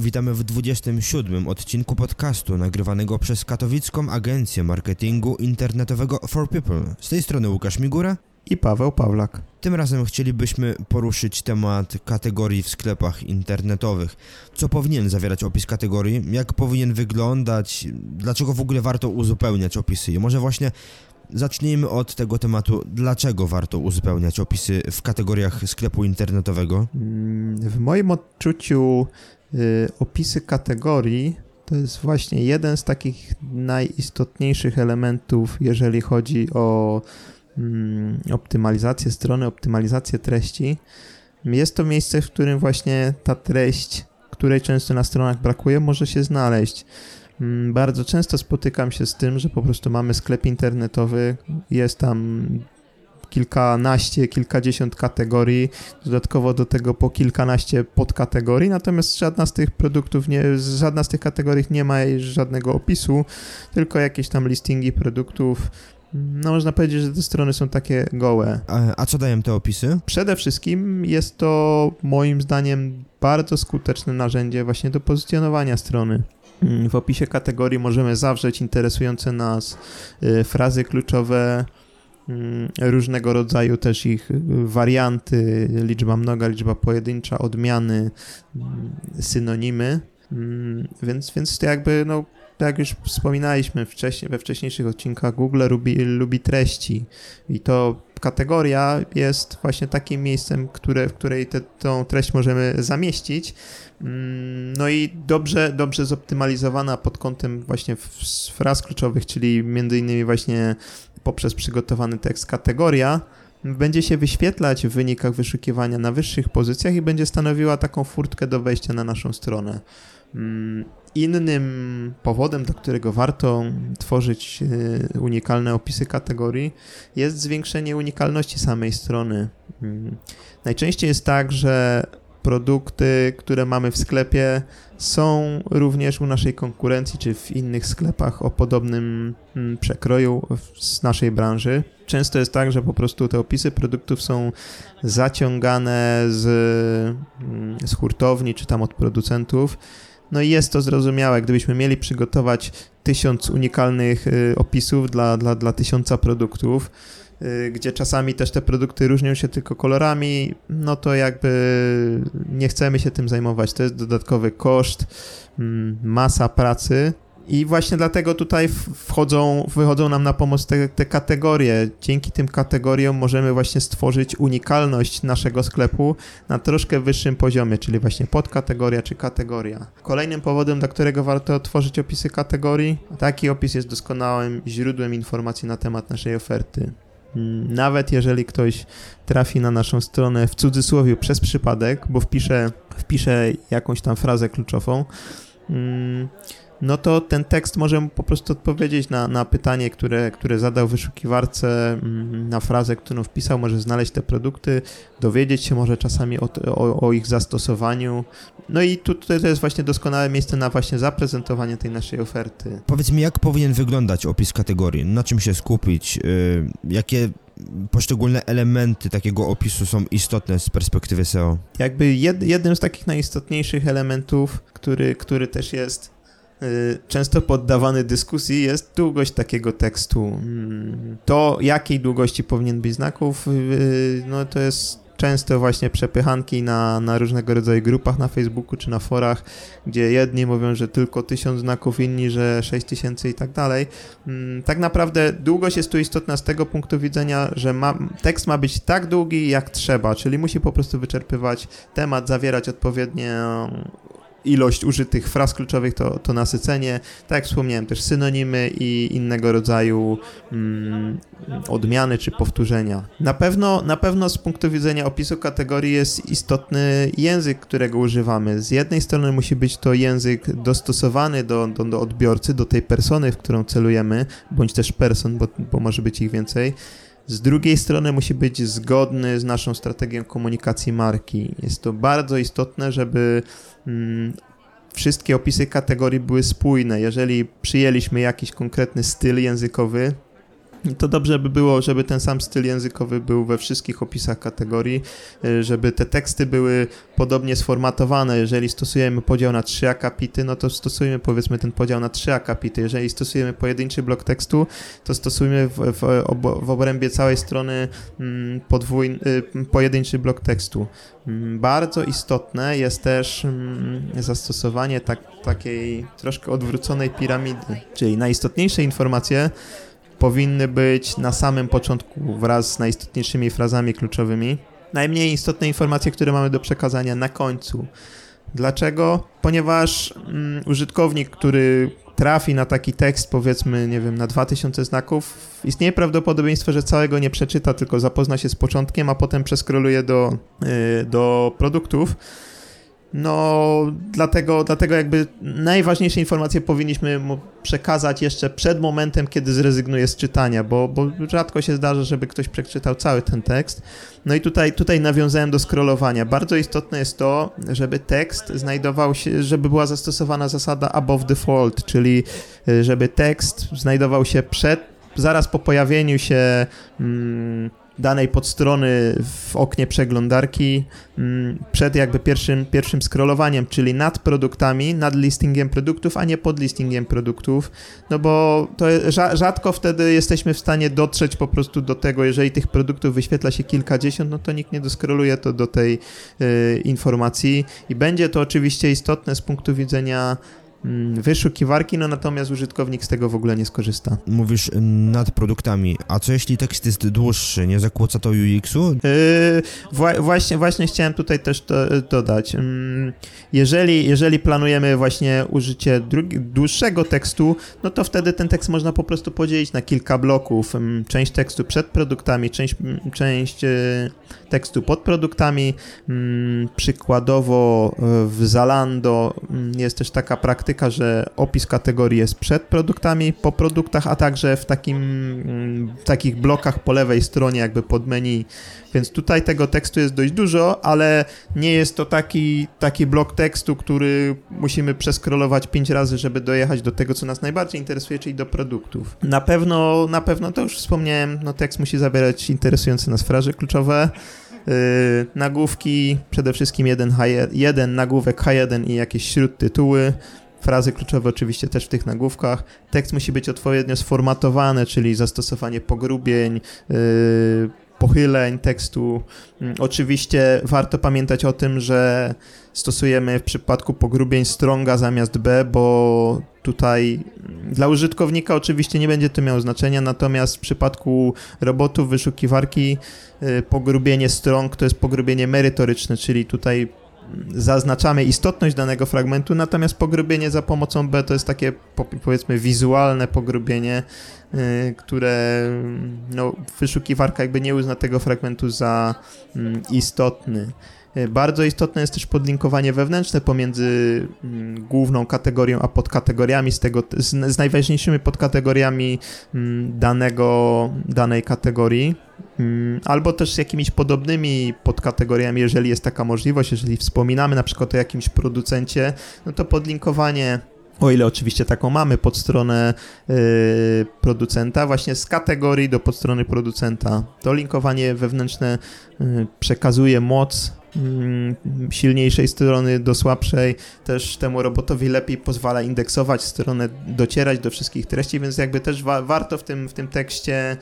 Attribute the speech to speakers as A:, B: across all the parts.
A: Witamy w 27 odcinku podcastu nagrywanego przez katowicką agencję marketingu internetowego For People. Z tej strony Łukasz Migura
B: i Paweł Pawlak.
A: Tym razem chcielibyśmy poruszyć temat kategorii w sklepach internetowych. Co powinien zawierać opis kategorii, jak powinien wyglądać, dlaczego w ogóle warto uzupełniać opisy. I może właśnie zacznijmy od tego tematu, dlaczego warto uzupełniać opisy w kategoriach sklepu internetowego.
B: W moim odczuciu opisy kategorii to jest właśnie jeden z takich najistotniejszych elementów, jeżeli chodzi o mm, optymalizację strony, optymalizację treści. Jest to miejsce, w którym właśnie ta treść, której często na stronach brakuje, może się znaleźć. Mm, bardzo często spotykam się z tym, że po prostu mamy sklep internetowy, jest tam kilkanaście, kilkadziesiąt kategorii, dodatkowo do tego po kilkanaście podkategorii, natomiast żadna z tych produktów, nie, żadna z tych kategorii nie ma żadnego opisu, tylko jakieś tam listingi produktów, no można powiedzieć, że te strony są takie gołe.
A: A, a, co dają te opisy?
B: Przede wszystkim jest to moim zdaniem bardzo skuteczne narzędzie właśnie do pozycjonowania strony. W opisie kategorii możemy zawrzeć interesujące nas y, frazy kluczowe, różnego rodzaju też ich warianty, liczba mnoga, liczba pojedyncza, odmiany, mm, synonimy. Mm, więc, więc to jakby, no, tak jak już wspominaliśmy wcześniej, we wcześniejszych odcinkach, Google lubi, lubi treści i to kategoria jest właśnie takim miejscem, które, w której te, tą treść możemy zamieścić. No i dobrze, dobrze zoptymalizowana pod kątem właśnie fraz kluczowych, czyli między innymi właśnie poprzez przygotowany tekst kategoria będzie się wyświetlać w wynikach wyszukiwania na wyższych pozycjach i będzie stanowiła taką furtkę do wejścia na naszą stronę. Mm, innym powodem, dla którego warto tworzyć y, unikalne opisy kategorii, jest zwiększenie unikalności samej strony. Mm, najczęściej jest tak, że produkty, które mamy w sklepie, są również u naszej konkurencji czy w innych sklepach o podobnym mm, przekroju z naszej branży. Często jest tak, że po prostu te opisy produktów są zaciągane z, mm, z hurtowni czy tam od producentów. No i jest to zrozumiałe, gdybyśmy mieli przygotować tysiąc unikalnych y, opisów dla, dla, dla tysiąca produktów, gdzie czasami też te produkty różnią się tylko kolorami, no to jakby nie chcemy się tym zajmować. To jest dodatkowy koszt, mm, masa pracy. I właśnie dlatego tutaj wchodzą, wychodzą nam na pomoc te, te kategorie. Dzięki tym kategoriom możemy właśnie stworzyć unikalność naszego sklepu na troszkę wyższym poziomie, czyli właśnie podkategoria czy kategoria. Kolejnym powodem, dla którego warto tworzyć opisy kategorii, taki opis jest doskonałym źródłem informacji na temat naszej oferty. Nawet jeżeli ktoś trafi na naszą stronę w cudzysłowie przez przypadek, bo wpisze, wpisze jakąś tam frazę kluczową, mm, no to ten tekst może mu po prostu odpowiedzieć na, na pytanie, które, które zadał wyszukiwarce, mm, na frazę, którą wpisał, może znaleźć te produkty, dowiedzieć się może czasami o, o, o ich zastosowaniu. No i tutaj to jest właśnie doskonałe miejsce na właśnie zaprezentowanie tej naszej oferty.
A: Powiedz mi, jak powinien wyglądać opis kategorii? Na czym się skupić? Yy, jakie poszczególne elementy takiego opisu są istotne z perspektywy SEO?
B: Jakby jed, jednym z takich najistotniejszych elementów, który, który też jest Y, często poddawany dyskusji jest długość takiego tekstu. Mm, to, jakiej długości powinien być znaków, y, no to jest często właśnie przepychanki na, na różnego rodzaju grupach na Facebooku czy na forach, gdzie jedni mówią, że tylko tysiąc znaków, inni, że sześć tysięcy i tak dalej. Mm, tak naprawdę długość jest tu istotna z tego punktu widzenia, że ma, tekst ma być tak długi jak trzeba, czyli musi po prostu wyczerpywać temat, zawierać odpowiednie ilość użytych fraz kluczowych, to, to nasycenie. Tak jak wspomniałem, też synonimy i innego rodzaju mm, odmiany czy powtórzenia. Na pewno, na pewno z punktu widzenia opisu kategorii jest istotny język, którego używamy. Z jednej strony musi być to język dostosowany do, do, do odbiorcy, do tej persony, w którą celujemy, bądź też person, bo, bo może być ich więcej. Z drugiej strony musi być zgodny z naszą strategią komunikacji marki. Jest to bardzo istotne, żeby mm, wszystkie opisy kategorii były spójne. Jeżeli przyjęliśmy jakiś konkretny styl językowy, to dobrze by było, żeby ten sam styl językowy był we wszystkich opisach kategorii, y, żeby te teksty były podobnie sformatowane. Jeżeli stosujemy podział na trzy akapity, no to stosujemy powiedzmy ten podział na trzy akapity. Jeżeli stosujemy pojedynczy blok tekstu, to stosujmy w, w, w obrębie całej strony mm, podwójny, y, pojedynczy blok tekstu. Mm, bardzo istotne jest też mm, zastosowanie tak, takiej troszkę odwróconej piramidy, czyli najistotniejsze informacje powinny być na samym początku wraz z najistotniejszymi frazami kluczowymi. Najmniej istotne informacje, które mamy do przekazania na końcu. Dlaczego? Ponieważ mm, użytkownik, który trafi na taki tekst, powiedzmy, nie wiem, na 2000 znaków, istnieje prawdopodobieństwo, że całego nie przeczyta, tylko zapozna się z początkiem, a potem przeskroluje do, yy, do produktów no, dlatego, dlatego jakby najważniejsze informacje powinniśmy mu przekazać jeszcze przed momentem, kiedy zrezygnuje z czytania, bo, bo rzadko się zdarza, żeby ktoś przeczytał cały ten tekst. No i tutaj, tutaj nawiązałem do scrollowania. Bardzo istotne jest to, żeby tekst znajdował się, żeby była zastosowana zasada above default, czyli e, żeby tekst znajdował się przed, zaraz po pojawieniu się. Hmm, danej podstrony w oknie przeglądarki mm, przed jakby pierwszym, pierwszym scrollowaniem, czyli nad produktami, nad listingiem produktów, a nie pod listingiem produktów, no bo to rzadko wtedy jesteśmy w stanie dotrzeć po prostu do tego, jeżeli tych produktów wyświetla się kilkadziesiąt, no to nikt nie doskroluje to do tej y, informacji. I będzie to oczywiście istotne z punktu widzenia wyszukiwarki, no natomiast użytkownik z tego w ogóle nie skorzysta.
A: Mówisz y, nad produktami, a co jeśli tekst jest dłuższy, nie zakłóca to UX-u?
B: Yy, właśnie, właśnie chciałem tutaj też to, dodać. Yy, jeżeli, jeżeli planujemy właśnie użycie dłuższego tekstu, no to wtedy ten tekst można po prostu podzielić na kilka bloków. Yy, część tekstu przed produktami, część, część yy, tekstu pod produktami. Mm, przykładowo yy, w Zalando mm, jest też taka praktyka, praktyka, że opis kategorii jest przed produktami, po produktach, a także w, takim, w takich blokach po lewej stronie, jakby pod menu. Więc tutaj tego tekstu jest dość dużo, ale nie jest to taki, taki blok tekstu, który musimy przeskrolować pięć razy, żeby dojechać do tego, co nas najbardziej interesuje, czyli do produktów. Na pewno, na pewno to już wspomniałem, no tekst musi zawierać interesujące nas frazy kluczowe. Yy, nagłówki, przede wszystkim jeden, jeden nagłówek H1 i jakieś śródtytuły. Frazy kluczowe oczywiście też w tych nagłówkach. Tekst musi być odpowiednio sformatowany, czyli zastosowanie pogrubień, yy, pochyleń tekstu. Mm, oczywiście warto pamiętać o tym, że stosujemy w przypadku pogrubień stronga zamiast B, bo tutaj dla użytkownika oczywiście nie będzie to miało znaczenia, natomiast w przypadku robotów wyszukiwarki yy, pogrubienie strong to jest pogrubienie merytoryczne, czyli tutaj zaznaczamy istotność danego fragmentu, natomiast pogrubienie za pomocą B to jest takie powiedzmy wizualne pogrubienie, y, które no, wyszukiwarka jakby nie uzna tego fragmentu za mm, istotny. Y, bardzo istotne jest też podlinkowanie wewnętrzne pomiędzy mm, główną kategorią a podkategoriami z, tego, z, z najważniejszymi podkategoriami mm, danego, danej kategorii. Mm, albo też z jakimiś podobnymi podkategoriami, jeżeli jest taka możliwość, jeżeli wspominamy na przykład o jakimś producencie, no to podlinkowanie o ile oczywiście taką mamy pod stronę yy, producenta, właśnie z kategorii do podstrony producenta. To linkowanie wewnętrzne yy, przekazuje moc silniejszej strony do słabszej, też temu robotowi lepiej pozwala indeksować stronę, docierać do wszystkich treści, więc jakby też wa warto w tym, w tym tekście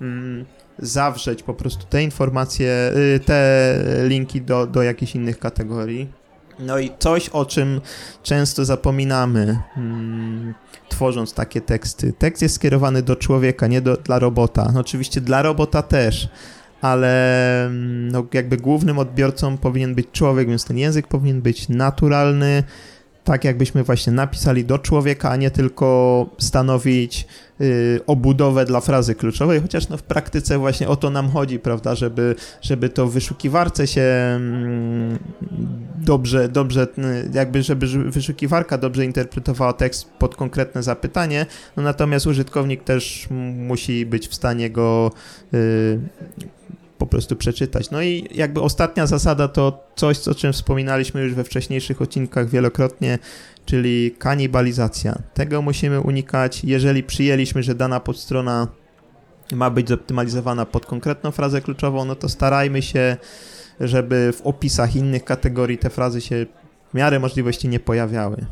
B: mm, zawrzeć po prostu te informacje, y, te linki do, do jakichś innych kategorii. No i coś, o czym często zapominamy, hmm, tworząc takie teksty. Tekst jest skierowany do człowieka, nie do, dla robota. No, oczywiście dla robota też, ale no, jakby głównym odbiorcą powinien być człowiek, więc ten język powinien być naturalny, tak jakbyśmy właśnie napisali do człowieka, a nie tylko stanowić y, obudowę dla frazy kluczowej, chociaż no w praktyce właśnie o to nam chodzi, prawda, żeby, żeby to wyszukiwarce się mm, dobrze, dobrze, y, jakby żeby wyszukiwarka dobrze interpretowała tekst pod konkretne zapytanie, no natomiast użytkownik też musi być w stanie go y, po prostu przeczytać. No i jakby ostatnia zasada to coś, o czym wspominaliśmy już we wcześniejszych odcinkach wielokrotnie, czyli kanibalizacja. Tego musimy unikać, jeżeli przyjęliśmy, że dana podstrona ma być zoptymalizowana pod konkretną frazę kluczową, no to starajmy się, żeby w opisach innych kategorii te frazy się w miarę możliwości nie pojawiały.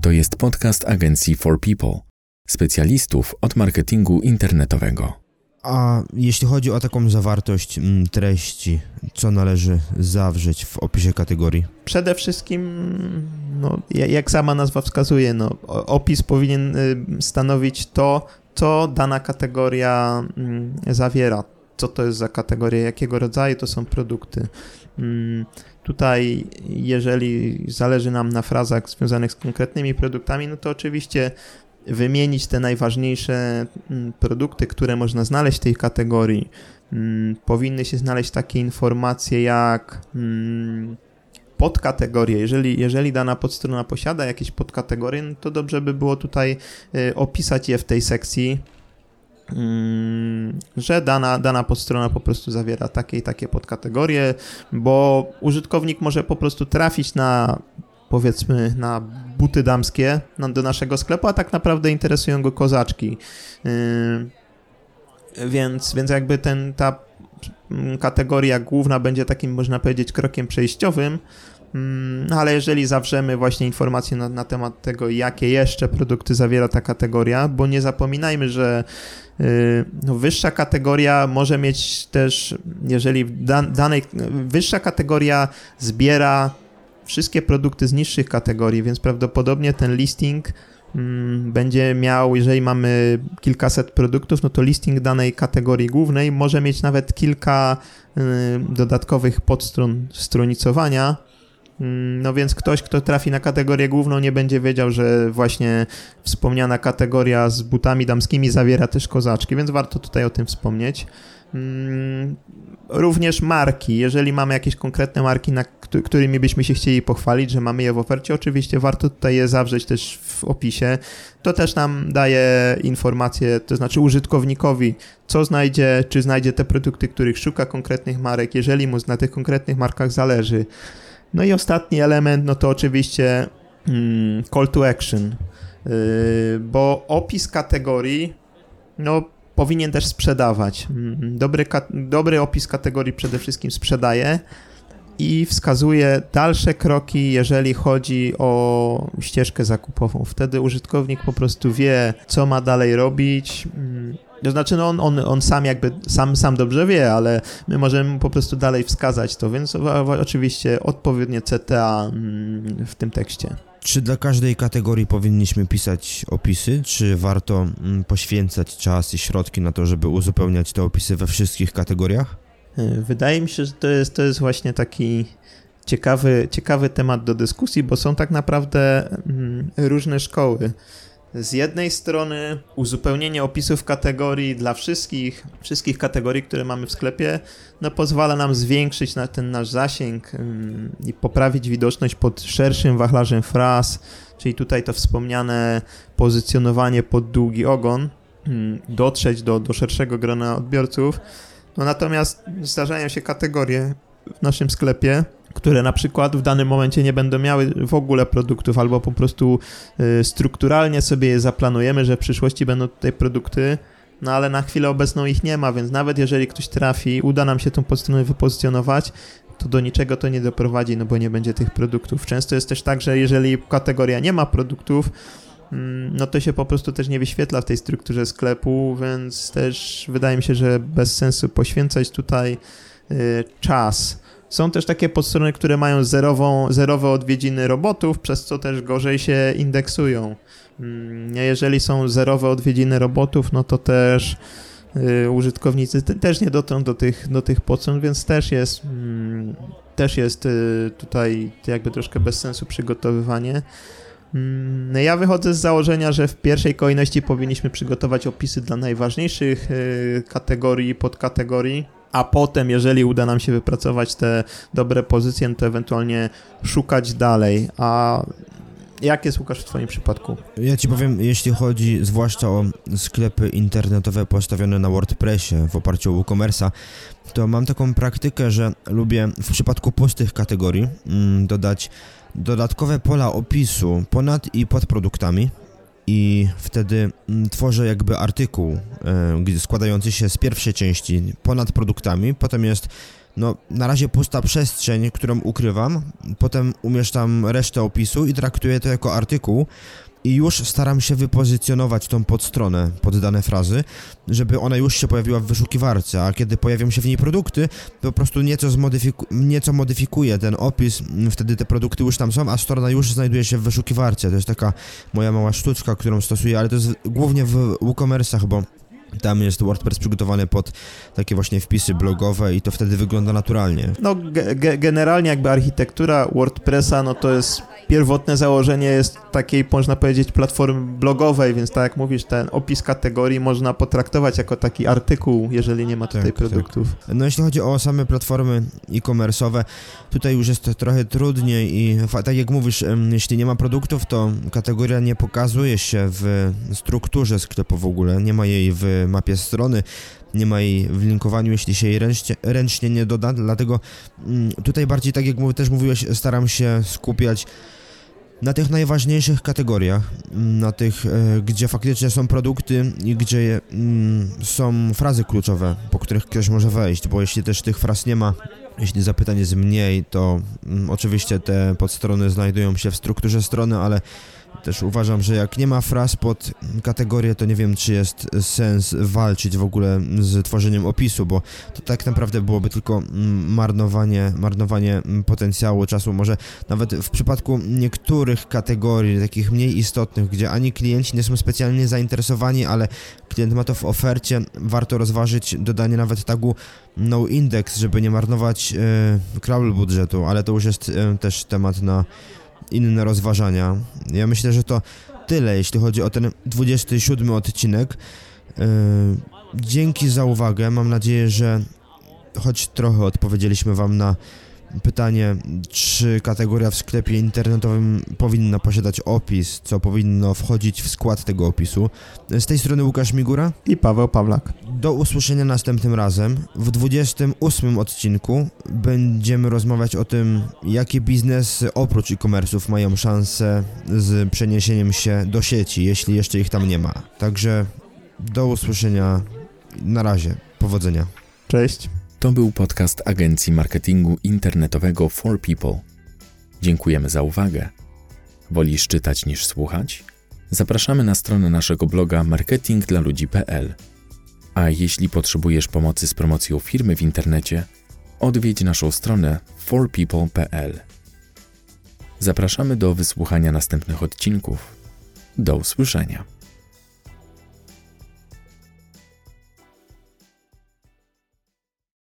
C: To jest podcast agencji For People specjalistów od marketingu internetowego.
A: A jeśli chodzi o taką zawartość mm, treści, co należy zawrzeć w opisie kategorii?
B: Przede wszystkim, no, jak sama nazwa wskazuje, no, opis powinien y, stanowić to, co dana kategoria mm, zawiera. Co to jest za kategoria, jakiego rodzaju to są produkty. Mm, tutaj, jeżeli zależy nam na frazach związanych z konkretnymi produktami, no to oczywiście wymienić te najważniejsze mm, produkty, które można znaleźć w tej kategorii. Mm, powinny się znaleźć takie informacje jak mm, podkategorie. Jeżeli, jeżeli dana podstrona posiada jakieś podkategorie, no to dobrze by było tutaj y, opisać je w tej sekcji, że dana, dana podstrona po prostu zawiera takie i takie podkategorie, bo użytkownik może po prostu trafić na powiedzmy na buty damskie do naszego sklepu, a tak naprawdę interesują go kozaczki. Yy, więc, więc jakby ten, ta kategoria główna będzie takim, można powiedzieć, krokiem przejściowym, no ale jeżeli zawrzemy właśnie informacje na, na, temat tego, jakie jeszcze produkty zawiera ta kategoria, bo nie zapominajmy, że yy, no, wyższa kategoria może mieć też, jeżeli danej, wyższa kategoria zbiera wszystkie produkty z niższych kategorii, więc prawdopodobnie ten listing mm, będzie miał, jeżeli mamy kilkaset produktów, no to listing danej kategorii głównej może mieć nawet kilka y, dodatkowych podstron stronicowania. Mm, no więc ktoś, kto trafi na kategorię główną, nie będzie wiedział, że właśnie wspomniana kategoria z butami damskimi zawiera też kozaczki, więc warto tutaj o tym wspomnieć. Mm, również marki. Jeżeli mamy jakieś konkretne marki, na którymi byśmy się chcieli pochwalić, że mamy je w ofercie, oczywiście warto tutaj je zawrzeć też w opisie. To też nam daje informację, to znaczy użytkownikowi, co znajdzie, czy znajdzie te produkty, których szuka konkretnych marek, jeżeli mu na tych konkretnych markach zależy. No i ostatni element, no to oczywiście hmm, call to action, yy, bo opis kategorii, no powinien też sprzedawać. Mm, dobry, dobry opis kategorii przede wszystkim sprzedaje i wskazuje dalsze kroki, jeżeli chodzi o ścieżkę zakupową. Wtedy użytkownik po prostu wie, co ma dalej robić. Mm, to znaczy, no on, on, on sam jakby, sam, sam dobrze wie, ale my możemy po prostu dalej wskazać to, więc oczywiście odpowiednie CTA mm, w tym tekście.
A: Czy dla każdej kategorii powinniśmy pisać opisy, czy warto mm, poświęcać czas i środki na to, żeby uzupełniać te opisy we wszystkich kategoriach?
B: E, wydaje mi się, że to jest, to jest właśnie taki ciekawy, ciekawy temat do dyskusji, bo są tak naprawdę mm, różne szkoły. Z jednej strony uzupełnienie opisów kategorii dla wszystkich, wszystkich kategorii, które mamy w sklepie, no pozwala nam zwiększyć na ten nasz zasięg i poprawić widoczność pod szerszym wachlarzem fraz, czyli tutaj to wspomniane pozycjonowanie pod długi ogon, dotrzeć do, do szerszego grona odbiorców. No natomiast zdarzają się kategorie w naszym sklepie, które na przykład w danym momencie nie będą miały w ogóle produktów, albo po prostu y, strukturalnie sobie je zaplanujemy, że w przyszłości będą tutaj produkty, no ale na chwilę obecną ich nie ma, więc nawet jeżeli ktoś trafi, uda nam się tą podstronę wypozycjonować, to do niczego to nie doprowadzi, no bo nie będzie tych produktów. Często jest też tak, że jeżeli kategoria nie ma produktów, mm, no to się po prostu też nie wyświetla w tej strukturze sklepu, więc też wydaje mi się, że bez sensu poświęcać tutaj czas są też takie podstrony, które mają zerową, zerowe odwiedziny robotów, przez co też gorzej się indeksują. Mm, jeżeli są zerowe odwiedziny robotów, no to też y, użytkownicy te, też nie dotrą do tych, do tych podstron, więc też jest, mm, też jest y, tutaj jakby troszkę bez sensu przygotowywanie. Mm, no ja wychodzę z założenia, że w pierwszej kolejności powinniśmy przygotować opisy dla najważniejszych y, kategorii i podkategorii, a potem, jeżeli uda nam się wypracować te dobre pozycje, to ewentualnie szukać dalej. A jak jest Łukasz w Twoim przypadku?
A: Ja Ci powiem, jeśli chodzi zwłaszcza o sklepy internetowe postawione na WordPressie w oparciu o WooCommerce'a, to mam taką praktykę, że lubię w przypadku pustych kategorii mm, dodać dodatkowe pola opisu ponad i pod produktami i wtedy mm, tworzę jakby artykuł e, składający się z pierwszej części ponad produktami, potem jest no, na razie pusta przestrzeń, którą ukrywam, potem umieszczam resztę opisu i traktuję to jako artykuł, i już staram się wypozycjonować tą podstronę pod dane frazy, żeby ona już się pojawiła w wyszukiwarce, a kiedy pojawią się w niej produkty, to po prostu nieco, zmodyfiku nieco modyfikuję ten opis, wtedy te produkty już tam są, a strona już znajduje się w wyszukiwarce. To jest taka moja mała sztuczka, którą stosuję, ale to jest głównie w WooCommerce'ach, bo tam jest WordPress przygotowany pod takie właśnie wpisy blogowe i to wtedy wygląda naturalnie.
B: No, ge generalnie jakby architektura WordPressa, no to jest pierwotne założenie jest takiej, można powiedzieć, platformy blogowej, więc tak jak mówisz, ten opis kategorii można potraktować jako taki artykuł, jeżeli nie ma tutaj tak, tak. produktów.
A: Tak. No jeśli chodzi o same platformy e-commerce'owe, tutaj już jest trochę trudniej i tak jak mówisz, jeśli nie ma produktów, to kategoria nie pokazuje się w strukturze sklepu w ogóle, nie ma jej w mapie strony, nie ma jej w linkowaniu, jeśli się jej ręcznie, ręcznie nie doda, dlatego mm, tutaj bardziej, tak jak też mówiłeś, staram się skupiać na tych najważniejszych kategoriach, mm, na tych, e, gdzie faktycznie są produkty i gdzie mm, są frazy kluczowe, po których ktoś może wejść, bo jeśli też tych fraz nie ma, jeśli zapytań jest mniej, to oczywiście te podstrony znajdują się w strukturze strony, ale też uważam, że jak nie ma fraz pod kategorię, to nie wiem, czy jest sens walczyć w ogóle z tworzeniem opisu, bo to tak naprawdę byłoby tylko mm, marnowanie, marnowanie mm, potencjału czasu. Może nawet w przypadku niektórych kategorii, takich mniej istotnych, gdzie ani klienci nie są specjalnie zainteresowani, ale klient ma to w ofercie, warto rozważyć dodanie nawet tagu no index, żeby nie marnować crawl budżetu, ale to już jest e, też temat na inne rozważania. Ja myślę, że to tyle, jeśli chodzi o ten 27 odcinek. Yy, dzięki za uwagę. Mam nadzieję, że choć trochę odpowiedzieliśmy Wam na pytanie, czy kategoria w sklepie internetowym powinna posiadać opis, co powinno wchodzić w skład tego opisu. Z tej strony Łukasz Migura
B: i Paweł Pawlak.
A: Do usłyszenia następnym razem. W 28 odcinku będziemy rozmawiać o tym, jakie biznesy oprócz e-commerce'ów mają szansę z przeniesieniem się do sieci, jeśli jeszcze ich tam nie ma. Także do usłyszenia. Na razie. Powodzenia.
B: Cześć.
C: To był podcast agencji marketingu internetowego For People. Dziękujemy za uwagę. Wolisz czytać niż słuchać? Zapraszamy na stronę naszego bloga marketingdlaludzi.pl. A jeśli potrzebujesz pomocy z promocją firmy w internecie, odwiedź naszą stronę forpeople.pl. Zapraszamy do wysłuchania następnych odcinków. Do usłyszenia.